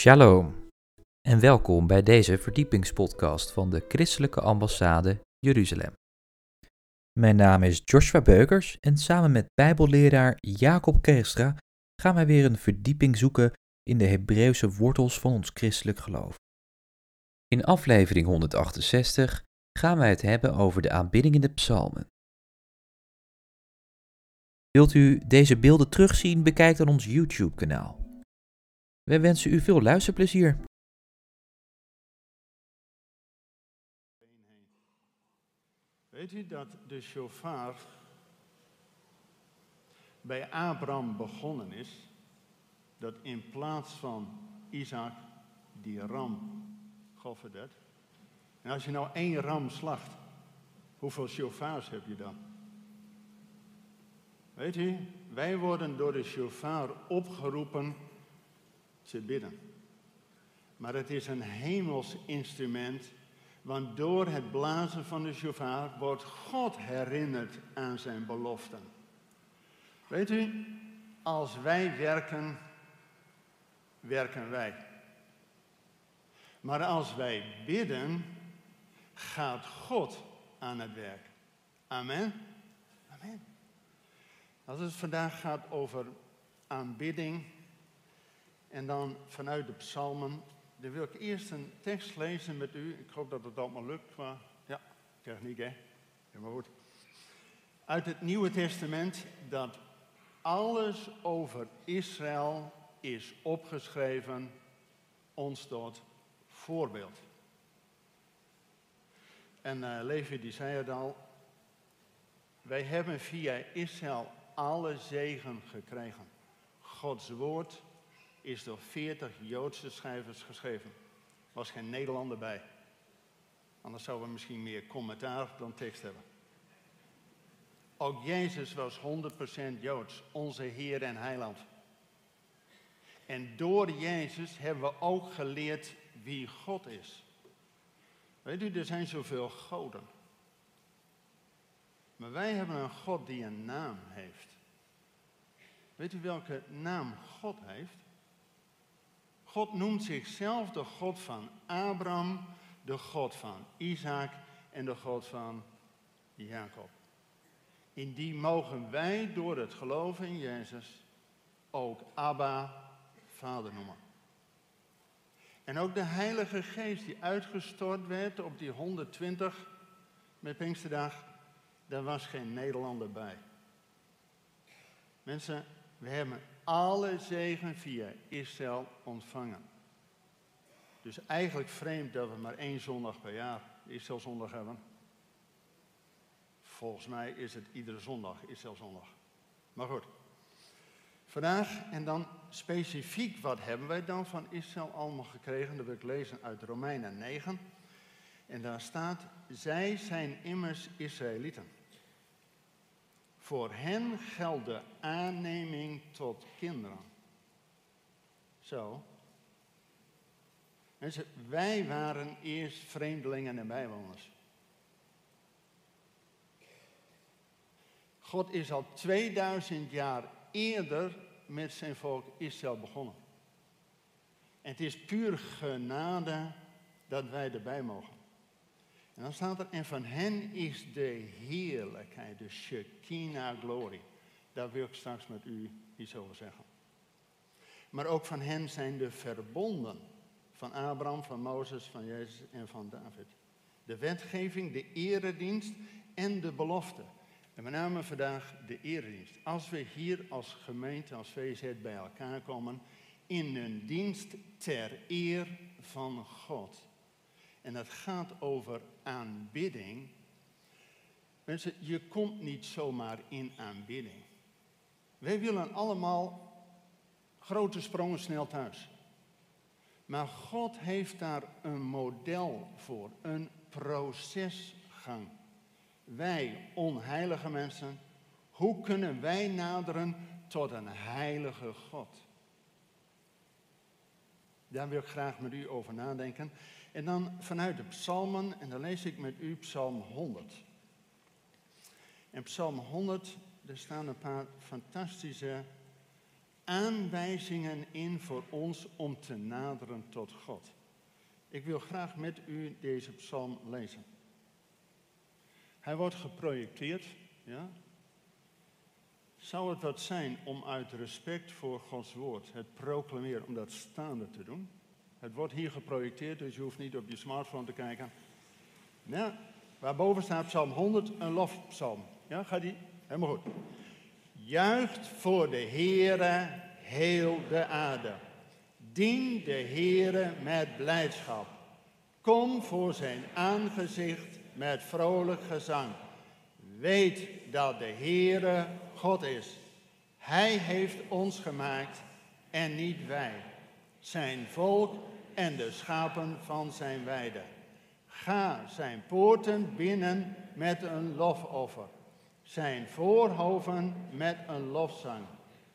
Shalom en welkom bij deze verdiepingspodcast van de Christelijke Ambassade Jeruzalem. Mijn naam is Joshua Beukers en samen met Bijbelleraar Jacob Kerstra gaan wij weer een verdieping zoeken in de Hebreeuwse wortels van ons christelijk geloof. In aflevering 168 gaan wij het hebben over de aanbidding in de psalmen. Wilt u deze beelden terugzien? Bekijk dan ons YouTube-kanaal. Wij wensen u veel luisterplezier. Weet u dat de shofar bij Abraham begonnen is? Dat in plaats van Isaac die ram gofferdert. En als je nou één ram slacht, hoeveel shofars heb je dan? Weet u, wij worden door de shofar opgeroepen te bidden. Maar het is een hemels instrument, want door het blazen van de shofar wordt God herinnerd aan zijn beloften. Weet u, als wij werken, werken wij. Maar als wij bidden, gaat God aan het werk. Amen. Amen. Als het vandaag gaat over aanbidding en dan vanuit de psalmen, dan wil ik eerst een tekst lezen met u. Ik hoop dat het allemaal lukt qua ja, techniek hè. Maar goed. Uit het Nieuwe Testament dat alles over Israël is opgeschreven, ons tot voorbeeld. En uh, Levi die zei het al, wij hebben via Israël alle zegen gekregen. Gods woord is door 40 Joodse schrijvers geschreven. Er was geen Nederlander bij. Anders zouden we misschien meer commentaar dan tekst hebben. Ook Jezus was 100% Joods, onze Heer en Heiland. En door Jezus hebben we ook geleerd wie God is. Weet u, er zijn zoveel goden. Maar wij hebben een God die een naam heeft. Weet u welke naam God heeft? God noemt zichzelf de God van Abraham, de God van Isaac en de God van Jacob. In die mogen wij door het geloven in Jezus ook Abba, Vader noemen. En ook de Heilige Geest die uitgestort werd op die 120 met Pinksterdag, daar was geen Nederlander bij. Mensen, we hebben alle zegen via Israël ontvangen. Dus eigenlijk vreemd dat we maar één zondag per jaar Israël zondag hebben. Volgens mij is het iedere zondag Israël zondag. Maar goed. Vandaag en dan specifiek wat hebben wij dan van Israël allemaal gekregen? Dat wil ik lezen uit Romeinen 9. En daar staat, zij zijn immers Israëlieten. Voor hen geldt de aanneming tot kinderen. Zo. Mensen, wij waren eerst vreemdelingen en bijwoners. God is al 2000 jaar eerder met zijn volk Israël begonnen. En het is puur genade dat wij erbij mogen. En dan staat er, en van hen is de heerlijkheid, de Shekinah glorie. Daar wil ik straks met u iets over zeggen. Maar ook van hen zijn de verbonden. Van Abraham, van Mozes, van Jezus en van David. De wetgeving, de eredienst en de belofte. En met name vandaag de eredienst. Als we hier als gemeente, als VZ bij elkaar komen, in een dienst ter eer van God. En dat gaat over aanbidding. Mensen, je komt niet zomaar in aanbidding. Wij willen allemaal grote sprongen snel thuis. Maar God heeft daar een model voor, een procesgang. Wij, onheilige mensen, hoe kunnen wij naderen tot een heilige God? Daar wil ik graag met u over nadenken. En dan vanuit de psalmen, en dan lees ik met u psalm 100. En psalm 100, er staan een paar fantastische aanwijzingen in voor ons om te naderen tot God. Ik wil graag met u deze psalm lezen. Hij wordt geprojecteerd, ja. Zou het wat zijn om uit respect voor Gods woord het proclameren, om dat staande te doen? Het wordt hier geprojecteerd, dus je hoeft niet op je smartphone te kijken. Ja, waarboven staat Psalm 100, een lofpsalm. Ja, gaat die? Helemaal goed. Juicht voor de Heere heel de aarde. Dien de Heere met blijdschap. Kom voor zijn aangezicht met vrolijk gezang. Weet dat de Heere God is. Hij heeft ons gemaakt en niet wij. Zijn volk en de schapen van zijn weide. Ga zijn poorten binnen met een lofoffer. Zijn voorhoven met een lofzang.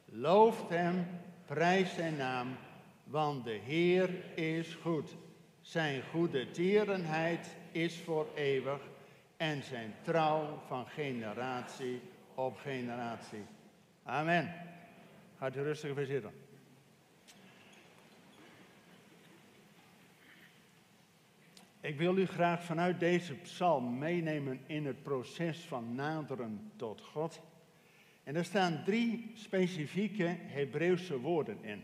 Looft hem, prijs zijn naam, want de Heer is goed. Zijn goede tierenheid is voor eeuwig en zijn trouw van generatie op generatie. Amen. Gaat u rustig weer zitten. Ik wil u graag vanuit deze psalm meenemen in het proces van naderen tot God. En er staan drie specifieke Hebreeuwse woorden in.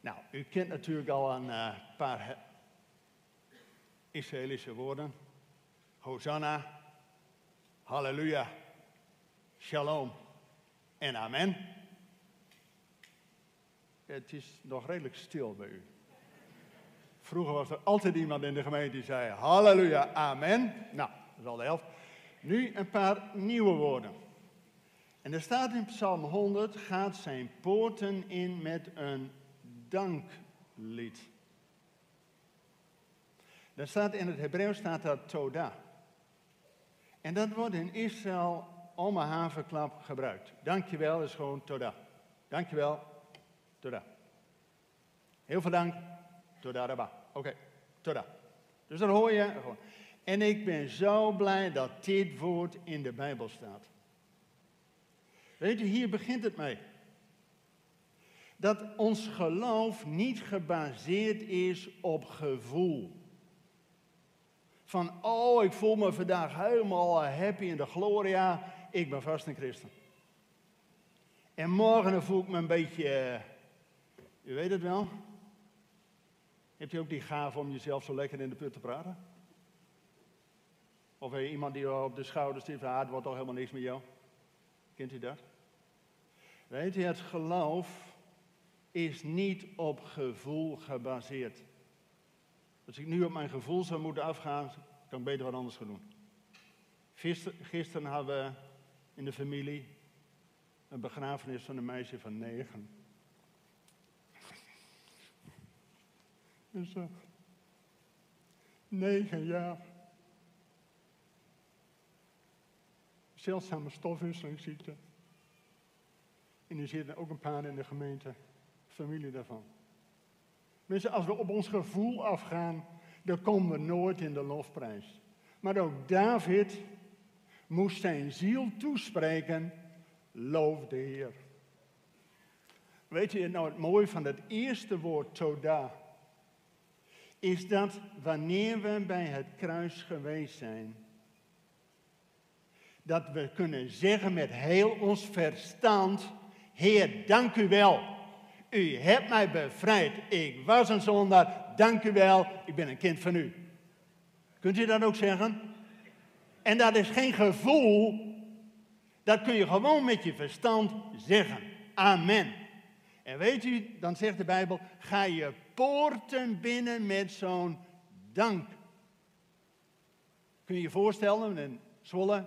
Nou, u kent natuurlijk al een uh, paar Israëlische woorden. Hosanna, halleluja, shalom en amen. Het is nog redelijk stil bij u. Vroeger was er altijd iemand in de gemeente die zei halleluja, amen. Nou, dat is al de helft. Nu een paar nieuwe woorden. En er staat in Psalm 100, gaat zijn poorten in met een danklied. Daar staat in het Hebreeuws staat dat toda. En dat wordt in Israël een havenklap gebruikt. Dankjewel is gewoon toda. Dankjewel, toda. Heel veel dank, toda rabba. Oké, okay. toda. Dus dan hoor je gewoon. En ik ben zo blij dat dit woord in de Bijbel staat. Weet je, hier begint het mee. Dat ons geloof niet gebaseerd is op gevoel. Van, oh, ik voel me vandaag helemaal happy in de gloria. Ik ben vast een christen. En morgen voel ik me een beetje, uh, u weet het wel. Heb je ook die gave om jezelf zo lekker in de put te praten? Of je iemand die op de schouders zit ah, het wordt toch helemaal niks met jou. Kent u dat? Weet je, het geloof is niet op gevoel gebaseerd. Als ik nu op mijn gevoel zou moeten afgaan, kan ik beter wat anders gaan doen. Gisteren, gisteren hadden we in de familie een begrafenis van een meisje van negen. Dus uh, negen jaar. Zeldzame stofwisselingsziekte. En er zitten ook een paar in de gemeente, familie daarvan. Mensen, als we op ons gevoel afgaan, dan komen we nooit in de lofprijs. Maar ook David moest zijn ziel toespreken, loof de Heer. Weet je nou het mooie van het eerste woord Toda? Is dat wanneer we bij het kruis geweest zijn, dat we kunnen zeggen met heel ons verstand, Heer, dank u wel u hebt mij bevrijd. Ik was een zondaar. Dank u wel. Ik ben een kind van u. Kunt u dat ook zeggen? En dat is geen gevoel. Dat kun je gewoon met je verstand zeggen. Amen. En weet u, dan zegt de Bijbel, ga je poorten binnen met zo'n dank. Kun je je voorstellen, in Zwolle,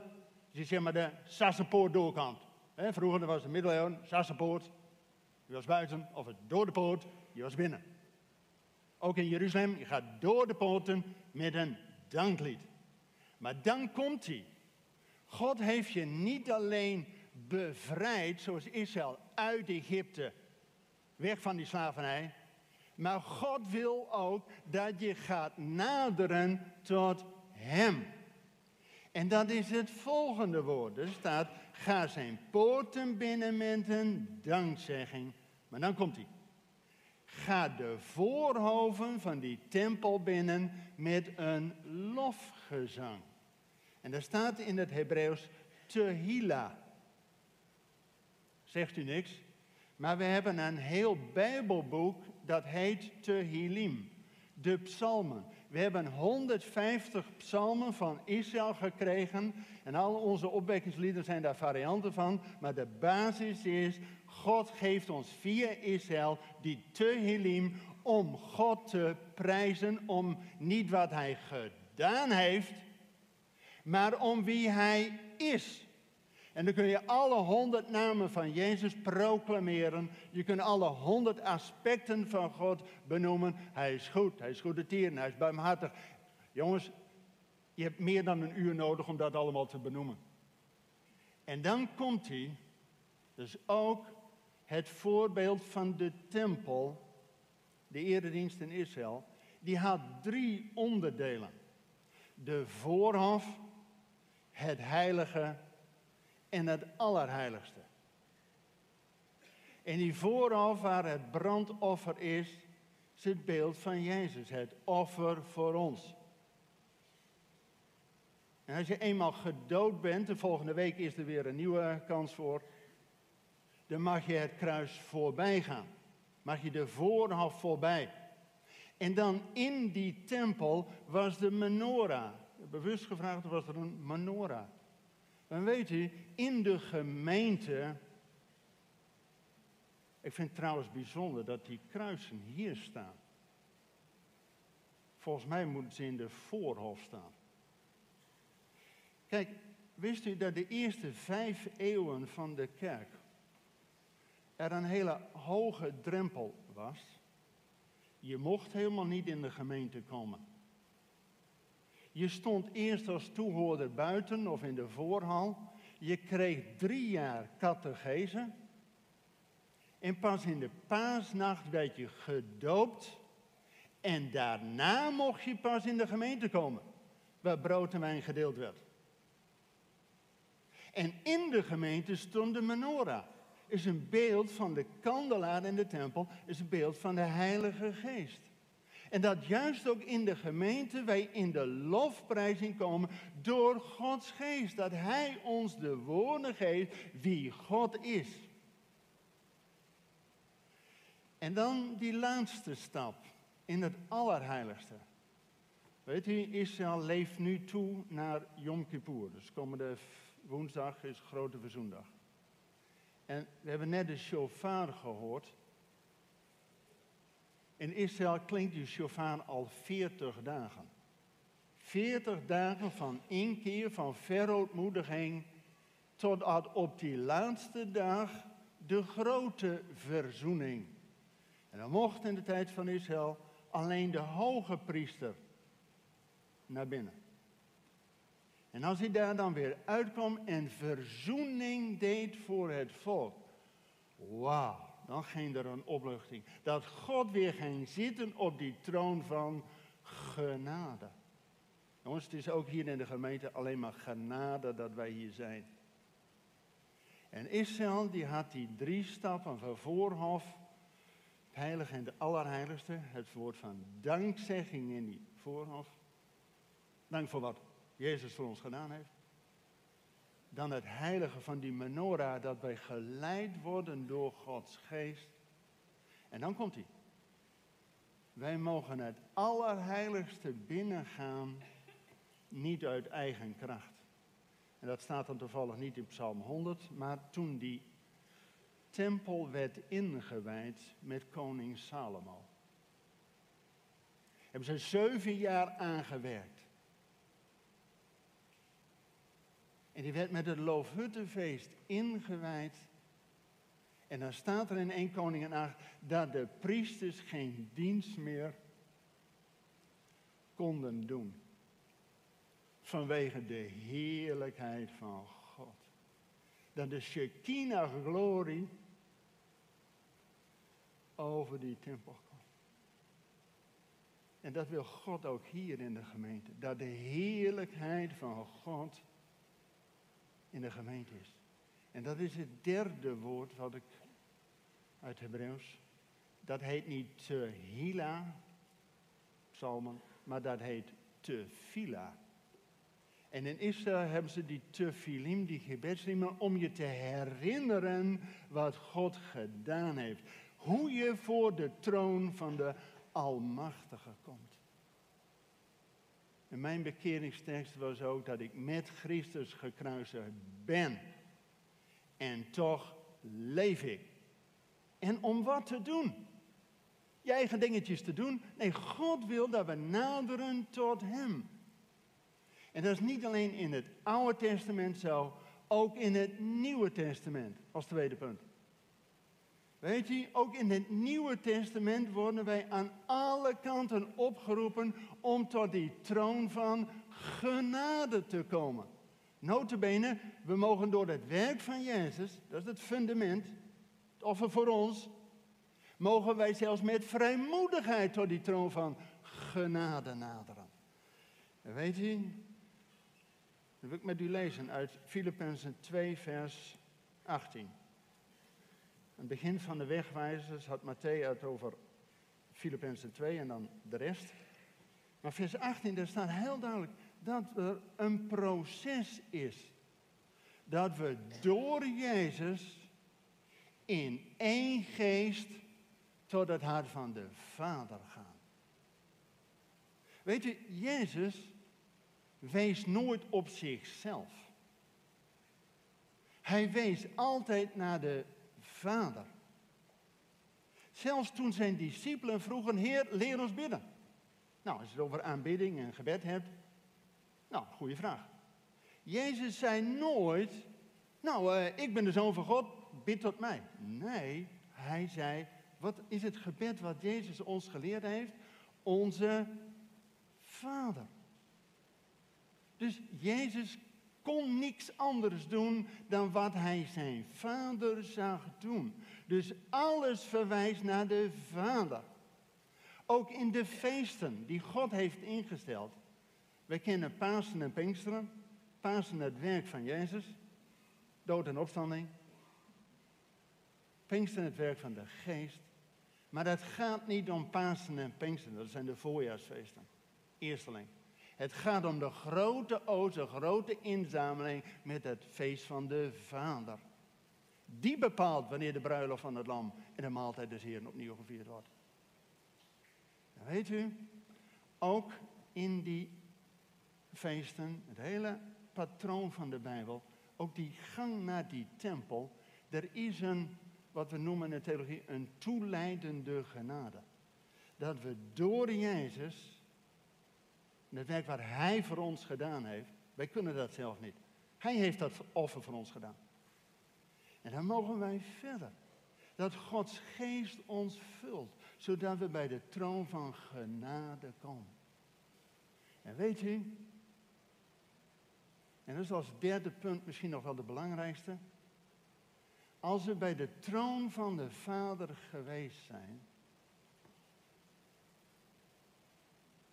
je zeg maar de Sassenpoort doorkant. Vroeger was de middeleeuwen, Sassenpoort. Je was buiten of het door de poort, je was binnen. Ook in Jeruzalem, je gaat door de poorten met een danklied. Maar dan komt hij. God heeft je niet alleen bevrijd, zoals Israël, uit Egypte, weg van die slavernij. Maar God wil ook dat je gaat naderen tot Hem. En dat is het volgende woord. Er staat, ga zijn poorten binnen met een dankzegging. Maar dan komt hij. Ga de voorhoven van die tempel binnen met een En daar staat in het Hebreeuws Tehila. Zegt u niks? Maar we hebben een heel Bijbelboek dat heet Tehilim. De psalmen. We hebben 150 psalmen van Israël gekregen. En al onze opwekkingslieden zijn daar varianten van. Maar de basis is, God geeft ons via Israël die Tehilim om God te prijzen. Om niet wat hij gedaan heeft, maar om wie hij is. En dan kun je alle honderd namen van Jezus proclameren. Je kunt alle honderd aspecten van God benoemen. Hij is goed, hij is goede tieren, hij is barmhartig. Jongens, je hebt meer dan een uur nodig om dat allemaal te benoemen. En dan komt hij, dus ook het voorbeeld van de tempel, de eredienst in Israël. Die had drie onderdelen. De voorhof, het heilige en het allerheiligste. En die voorhof waar het brandoffer is, is het beeld van Jezus, het offer voor ons. En als je eenmaal gedood bent, de volgende week is er weer een nieuwe kans voor, dan mag je het kruis voorbij gaan. Mag je de voorhof voorbij. En dan in die tempel was de menorah. Bewust gevraagd was er een menorah. Dan weet u, in de gemeente. Ik vind het trouwens bijzonder dat die kruisen hier staan. Volgens mij moeten ze in de voorhof staan. Kijk, wist u dat de eerste vijf eeuwen van de kerk er een hele hoge drempel was? Je mocht helemaal niet in de gemeente komen. Je stond eerst als toehoorder buiten of in de voorhal. Je kreeg drie jaar catechese. En pas in de paasnacht werd je gedoopt. En daarna mocht je pas in de gemeente komen, waar brood en wijn gedeeld werd. En in de gemeente stond de menorah. Is een beeld van de kandelaar in de tempel, is een beeld van de Heilige Geest. En dat juist ook in de gemeente wij in de lofprijzing komen door Gods geest. Dat Hij ons de woorden geeft wie God is. En dan die laatste stap in het allerheiligste. Weet u, Israël leeft nu toe naar Yom Kippur. Dus komende woensdag is Grote Verzoendag. En we hebben net de shofar gehoord. In Israël klinkt die shofar al 40 dagen. 40 dagen van inkeer, van verootmoediging, totdat op die laatste dag de grote verzoening. En dan mocht in de tijd van Israël alleen de hoge priester naar binnen. En als hij daar dan weer uitkwam en verzoening deed voor het volk. Wauw dan ging er een opluchting. Dat God weer ging zitten op die troon van genade. Jongens, het is ook hier in de gemeente alleen maar genade dat wij hier zijn. En Israël die had die drie stappen van voorhof, het heilige en de allerheiligste, het woord van dankzegging in die voorhof. Dank voor wat Jezus voor ons gedaan heeft dan het heilige van die menorah, dat wij geleid worden door Gods geest. En dan komt hij. Wij mogen het allerheiligste binnengaan, niet uit eigen kracht. En dat staat dan toevallig niet in Psalm 100, maar toen die tempel werd ingewijd met koning Salomo. Hebben ze zeven jaar aangewerkt. En die werd met het Loofhuttenfeest ingewijd. En dan staat er in 1 Koningin 8 dat de priesters geen dienst meer konden doen. Vanwege de heerlijkheid van God. Dat de Shekinah glorie over die tempel kwam. En dat wil God ook hier in de gemeente. Dat de heerlijkheid van God in de gemeente is. En dat is het derde woord wat ik uit Hebreeuws. Dat heet niet Tehila, psalmen, maar dat heet Tefila. En in Israël hebben ze die tefilim, die gebedsriemen, om je te herinneren wat God gedaan heeft. Hoe je voor de troon van de Almachtige komt. En mijn bekeringstekst was ook dat ik met Christus gekruisigd ben. En toch leef ik. En om wat te doen? Je eigen dingetjes te doen? Nee, God wil dat we naderen tot Hem. En dat is niet alleen in het Oude Testament zo, ook in het Nieuwe Testament, als tweede punt. Weet je, ook in het Nieuwe Testament worden wij aan alle kanten opgeroepen om tot die troon van genade te komen. Notabene, we mogen door het werk van Jezus, dat is het fundament, het offer voor ons, mogen wij zelfs met vrijmoedigheid tot die troon van genade naderen. En weet je, dan wil ik met u lezen uit Filippenzen 2, vers 18. Het begin van de wegwijzers had Matthäus het over Filippenzen 2 en dan de rest. Maar vers 18, daar staat heel duidelijk dat er een proces is. Dat we door Jezus in één geest tot het hart van de Vader gaan. Weet je, Jezus wees nooit op zichzelf. Hij wees altijd naar de Vader. Zelfs toen zijn discipelen vroegen, Heer, leer ons bidden. Nou, als je het over aanbidding en gebed hebt, nou, goede vraag. Jezus zei nooit, nou, uh, ik ben de Zoon van God, bid tot mij. Nee, hij zei, wat is het gebed wat Jezus ons geleerd heeft? Onze Vader. Dus Jezus kon niks anders doen dan wat hij zijn vader zag doen. Dus alles verwijst naar de vader. Ook in de feesten die God heeft ingesteld. We kennen Pasen en Pinksteren. Pasen het werk van Jezus. Dood en opstanding. Pinksteren het werk van de geest. Maar het gaat niet om Pasen en Pinksteren. Dat zijn de voorjaarsfeesten. Eersteling. Het gaat om de grote oos, de grote inzameling met het feest van de Vader. Die bepaalt wanneer de bruiloft van het lam en de maaltijd des Heeren opnieuw gevierd wordt. Weet u, ook in die feesten, het hele patroon van de Bijbel, ook die gang naar die tempel, er is een, wat we noemen in de theologie, een toeleidende genade. Dat we door Jezus en het werk wat Hij voor ons gedaan heeft, wij kunnen dat zelf niet. Hij heeft dat offer voor ons gedaan. En dan mogen wij verder. Dat Gods geest ons vult, zodat we bij de troon van genade komen. En weet u, en dat is als derde punt misschien nog wel de belangrijkste. Als we bij de troon van de Vader geweest zijn,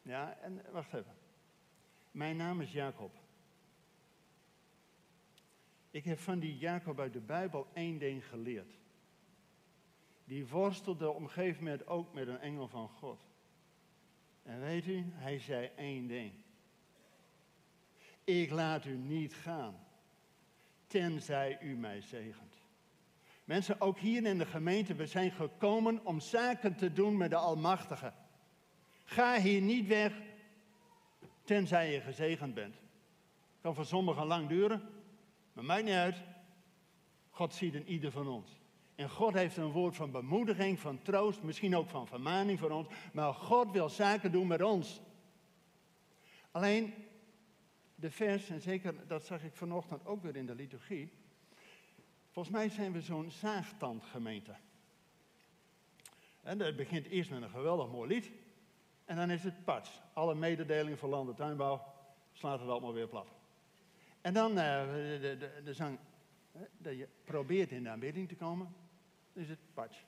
Ja, en wacht even. Mijn naam is Jacob. Ik heb van die Jacob uit de Bijbel één ding geleerd. Die worstelde op een gegeven moment ook met een engel van God. En weet u, hij zei één ding. Ik laat u niet gaan, tenzij u mij zegent. Mensen, ook hier in de gemeente, we zijn gekomen om zaken te doen met de Almachtige. Ga hier niet weg, tenzij je gezegend bent. Kan voor sommigen lang duren, maar mij niet uit. God ziet in ieder van ons. En God heeft een woord van bemoediging, van troost, misschien ook van vermaning voor ons. Maar God wil zaken doen met ons. Alleen de vers, en zeker dat zag ik vanochtend ook weer in de liturgie. Volgens mij zijn we zo'n zaagtandgemeente. En dat begint eerst met een geweldig mooi lied. En dan is het pas. Alle mededelingen voor land- en tuinbouw slaat het allemaal weer plat. En dan uh, de, de, de, zang, dat je probeert in de aanbidding te komen, is het patch.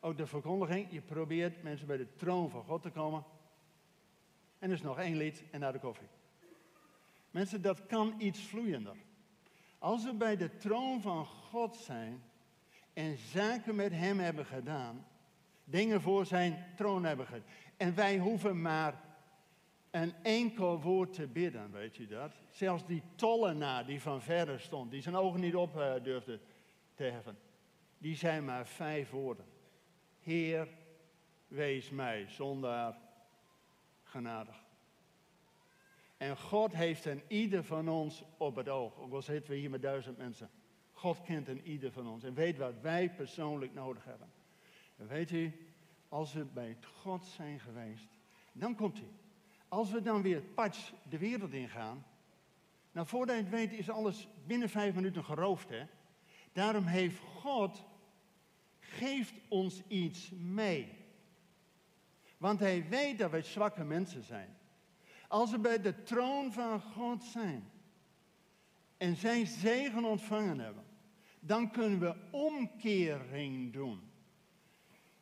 Ook de verkondiging, je probeert mensen bij de troon van God te komen. En is nog één lied en naar de koffie. Mensen, dat kan iets vloeiender. Als we bij de troon van God zijn en zaken met hem hebben gedaan. Dingen voor zijn troon hebben gedaan. En wij hoeven maar een enkel woord te bidden, weet je dat? Zelfs die tollenaar die van verre stond, die zijn ogen niet op uh, durfde te heffen, die zei maar vijf woorden. Heer, wees mij zondaar genadig. En God heeft een ieder van ons op het oog. Ook al zitten we hier met duizend mensen. God kent een ieder van ons en weet wat wij persoonlijk nodig hebben. En weet u, als we bij God zijn geweest, dan komt hij. Als we dan weer patch de wereld ingaan. Nou, voordat je het weet is alles binnen vijf minuten geroofd, hè. Daarom heeft God, geeft ons iets mee. Want hij weet dat wij zwakke mensen zijn. Als we bij de troon van God zijn en zijn zegen ontvangen hebben, dan kunnen we omkering doen.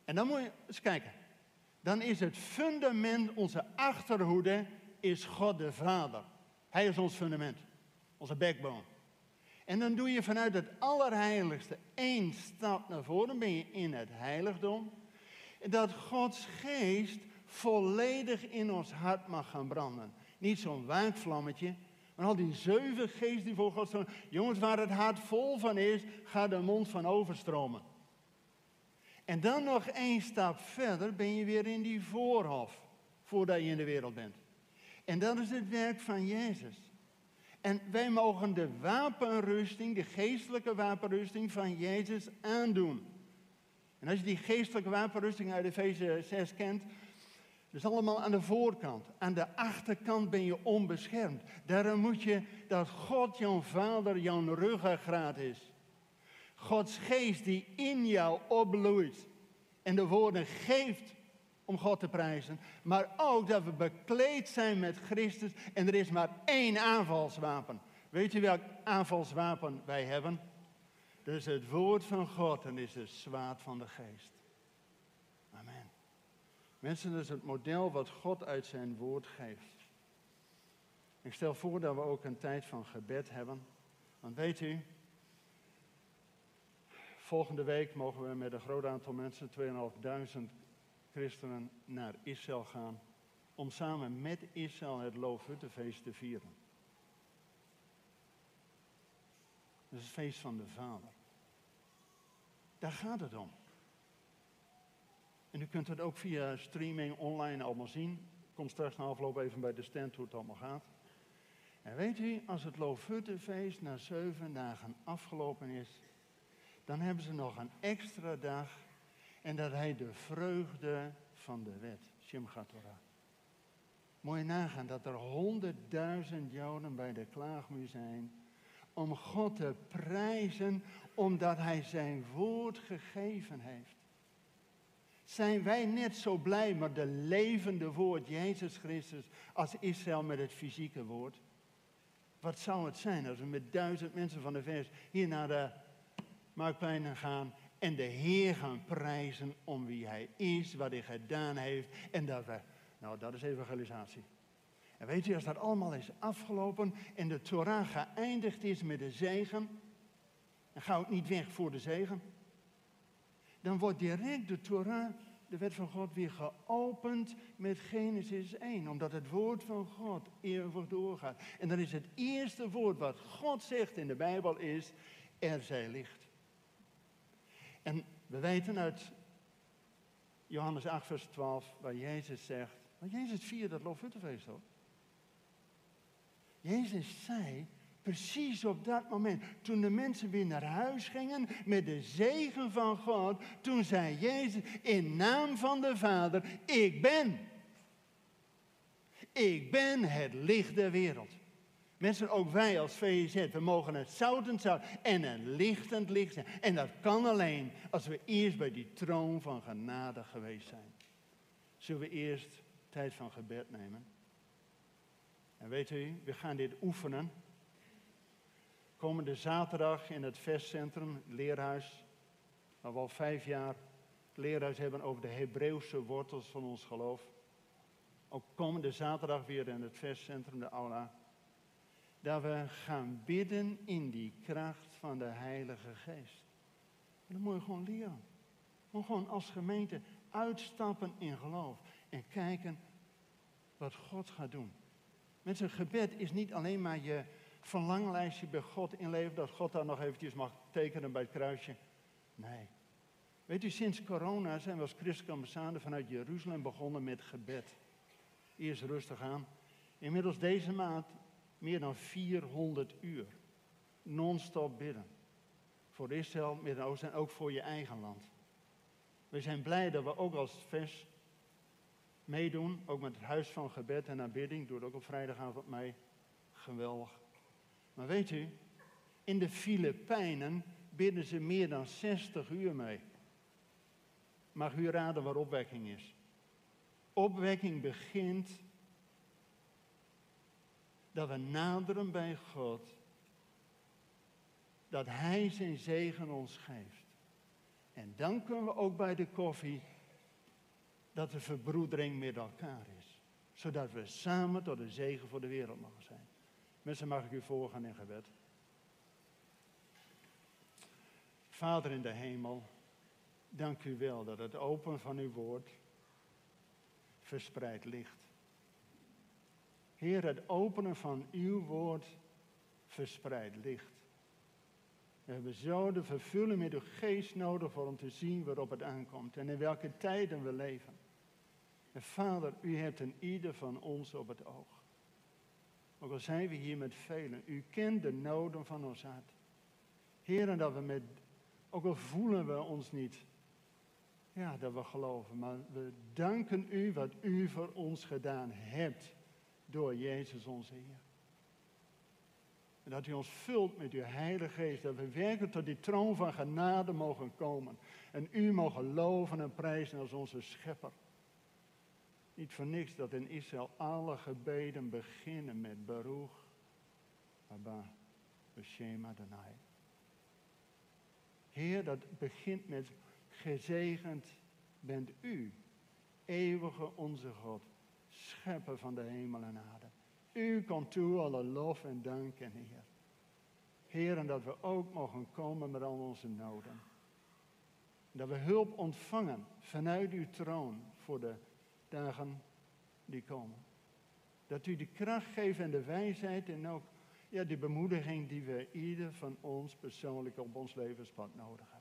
En dan moet je eens kijken. Dan is het fundament, onze achterhoede, is God de Vader. Hij is ons fundament, onze backbone. En dan doe je vanuit het allerheiligste één stap naar voren, dan ben je in het heiligdom. Dat Gods geest volledig in ons hart mag gaan branden. Niet zo'n waakvlammetje, maar al die zeven geesten die voor God staan. Jongens, waar het hart vol van is, gaat de mond van overstromen. En dan nog één stap verder ben je weer in die voorhof, voordat je in de wereld bent. En dat is het werk van Jezus. En wij mogen de wapenrusting, de geestelijke wapenrusting van Jezus aandoen. En als je die geestelijke wapenrusting uit Efeze 6 kent, dat is allemaal aan de voorkant. Aan de achterkant ben je onbeschermd. Daarom moet je dat God jouw vader, jouw ruggengraat is. Gods geest die in jou opbloeit. En de woorden geeft om God te prijzen. Maar ook dat we bekleed zijn met Christus. En er is maar één aanvalswapen. Weet je welk aanvalswapen wij hebben? Is het woord van God en is het zwaard van de geest. Amen. Mensen, dat is het model wat God uit zijn woord geeft. Ik stel voor dat we ook een tijd van gebed hebben. Want weet u, volgende week mogen we met een groot aantal mensen, 2.500 christenen, naar Israël gaan. Om samen met Israël het Loofhuttenfeest te vieren. Dat is het feest van de Vader. Daar gaat het om. En u kunt het ook via streaming online allemaal zien. Kom straks na afloop even bij de stand hoe het allemaal gaat. En weet u, als het Loofhuttenfeest na zeven dagen afgelopen is, dan hebben ze nog een extra dag. En dat heet de vreugde van de wet, Shimcha Torah. Je nagaan dat er honderdduizend Joden bij de klaagmuur zijn om God te prijzen omdat Hij zijn woord gegeven heeft. Zijn wij net zo blij met de levende woord Jezus Christus als Israël met het fysieke woord? Wat zou het zijn als we met duizend mensen van de vers hier naar de Marktplein gaan en de Heer gaan prijzen om wie Hij is, wat Hij gedaan heeft en dat we, nou dat is evangelisatie. En weet je, als dat allemaal is afgelopen en de Torah geëindigd is met de zegen, ga ik niet weg voor de zegen dan wordt direct de Torah, de wet van God, weer geopend met Genesis 1. Omdat het woord van God eeuwig doorgaat. En dan is het eerste woord wat God zegt in de Bijbel is, er zij licht. En we weten uit Johannes 8, vers 12, waar Jezus zegt, want Jezus vierde dat Loofhuttenfeest ook. Jezus zei, Precies op dat moment, toen de mensen weer naar huis gingen met de zegen van God, toen zei Jezus in naam van de Vader, ik ben. Ik ben het licht der wereld. Mensen, ook wij als VZ, we mogen het zoutend zout en een lichtend licht zijn. En dat kan alleen als we eerst bij die troon van genade geweest zijn. Zullen we eerst tijd van gebed nemen? En weet u, we gaan dit oefenen komende zaterdag in het Vestcentrum, Leerhuis, waar we al vijf jaar leerhuis hebben over de Hebreeuwse wortels van ons geloof. Ook komende zaterdag weer in het Vestcentrum, de aula. Dat we gaan bidden in die kracht van de Heilige Geest. Dat moet je gewoon leren. Moet gewoon als gemeente uitstappen in geloof. En kijken wat God gaat doen. Mensen, gebed is niet alleen maar je verlanglijstje bij God inleveren. Dat God daar nog eventjes mag tekenen bij het kruisje. Nee. Weet u, sinds corona zijn we als christelijke vanuit Jeruzalem begonnen met gebed. Eerst rustig aan. Inmiddels deze maand meer dan 400 uur. Non-stop bidden. Voor Israël, Midden-Oosten en ook voor je eigen land. We zijn blij dat we ook als vers meedoen. Ook met het huis van gebed en aanbidding. Doe het ook op vrijdagavond mee. Geweldig. Maar weet u, in de Filipijnen bidden ze meer dan 60 uur mee. Mag u raden waar opwekking is? Opwekking begint dat we naderen bij God, dat Hij zijn zegen ons geeft. En dan kunnen we ook bij de koffie dat de verbroedering met elkaar is. Zodat we samen tot een zegen voor de wereld mogen zijn. Mensen, mag ik u voorgaan in gebed. Vader in de hemel, dank u wel dat het open van uw woord verspreid ligt. Heer, het openen van uw woord verspreid ligt. We hebben zo de vervulling met uw geest nodig om te zien waarop het aankomt en in welke tijden we leven. En Vader, u hebt een ieder van ons op het oog. Ook al zijn we hier met velen, u kent de noden van ons hart. Heer, dat we met, ook al voelen we ons niet, ja, dat we geloven, maar we danken u wat u voor ons gedaan hebt door Jezus onze Heer. En dat u ons vult met uw Heilige Geest. Dat we werken tot die troon van genade mogen komen. En u mogen loven en prijzen als onze schepper. Niet voor niks dat in Israël alle gebeden beginnen met Baruch, Abba, Beshema Danai. Heer, dat begint met gezegend bent u, eeuwige onze God schepper van de hemel en aarde. U komt toe alle lof en dank en eer. Heer, en dat we ook mogen komen met al onze noden. Dat we hulp ontvangen vanuit uw troon voor de dagen die komen. Dat u de kracht geeft en de wijsheid en ook ja, de bemoediging die we ieder van ons persoonlijk op ons levenspad nodig hebben.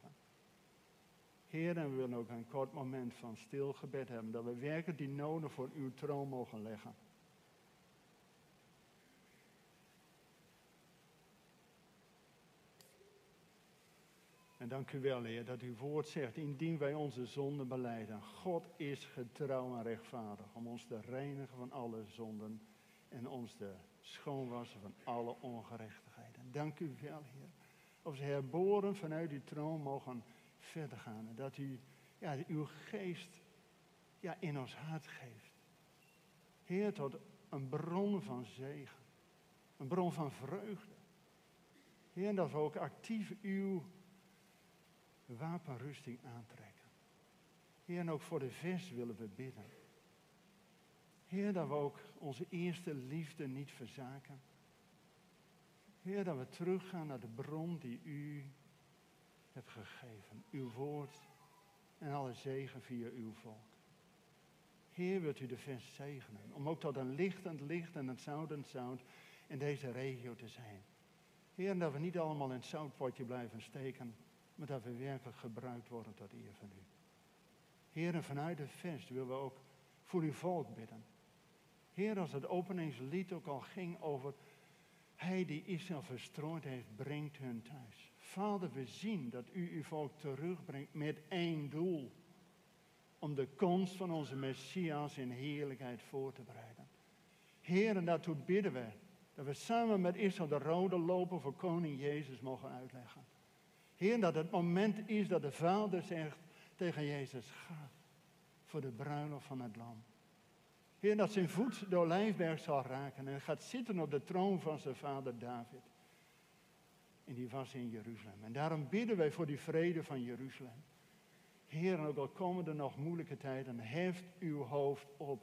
Heer, en we willen ook een kort moment van stil gebed hebben. Dat we werken die noden voor uw troon mogen leggen. En dank u wel, Heer, dat uw woord zegt, indien wij onze zonden beleiden, God is getrouw en rechtvaardig om ons te reinigen van alle zonden en ons te schoonwassen van alle ongerechtigheden. Dank u wel, Heer. Ze herboren vanuit uw troon mogen verder gaan. En dat u ja, uw geest ja, in ons hart geeft. Heer, tot een bron van zegen. Een bron van vreugde. Heer, dat we ook actief uw wapenrusting aantrekken. Heer, en ook voor de vers willen we bidden. Heer, dat we ook onze eerste liefde niet verzaken. Heer, dat we teruggaan naar de bron die u hebt gegeven. Uw woord en alle zegen via uw volk. Heer, wilt u de vers zegenen. Om ook tot een lichtend licht en een zoutend zout in deze regio te zijn. Heer, dat we niet allemaal in het zoutpotje blijven steken. Maar dat we werkelijk gebruikt worden tot eer van u. Heer, en vanuit de vers willen we ook voor uw volk bidden. Heer, als het openingslied ook al ging over hij die Israël verstrooid heeft, brengt hun thuis. Vader, we zien dat u uw volk terugbrengt met één doel. Om de komst van onze Messias in heerlijkheid voor te bereiden. Heer, en daartoe bidden we dat we samen met Israël de rode lopen voor koning Jezus mogen uitleggen. Heer, dat het moment is dat de Vader zegt tegen Jezus, ga voor de bruiloft van het lam. Heer, dat zijn voet de olijfberg zal raken en gaat zitten op de troon van zijn vader David. En die was in Jeruzalem. En daarom bidden wij voor die vrede van Jeruzalem. Heer, ook al komen er nog moeilijke tijden, heft uw hoofd op.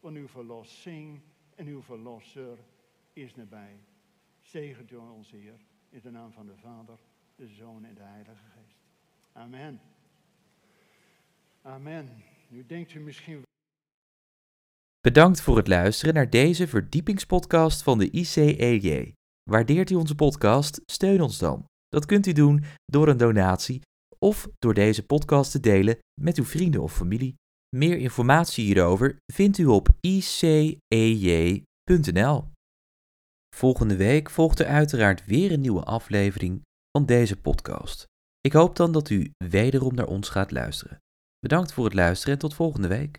Want uw verlossing en uw verlosser is nabij. Zegent u ons, Heer, in de naam van de Vader, de Zoon en de Heilige Geest. Amen. Amen. Nu denkt u misschien. Bedankt voor het luisteren naar deze verdiepingspodcast van de ICEJ. Waardeert u onze podcast? Steun ons dan. Dat kunt u doen door een donatie of door deze podcast te delen met uw vrienden of familie. Meer informatie hierover vindt u op icej.nl. Volgende week volgt er uiteraard weer een nieuwe aflevering van deze podcast. Ik hoop dan dat u wederom naar ons gaat luisteren. Bedankt voor het luisteren en tot volgende week.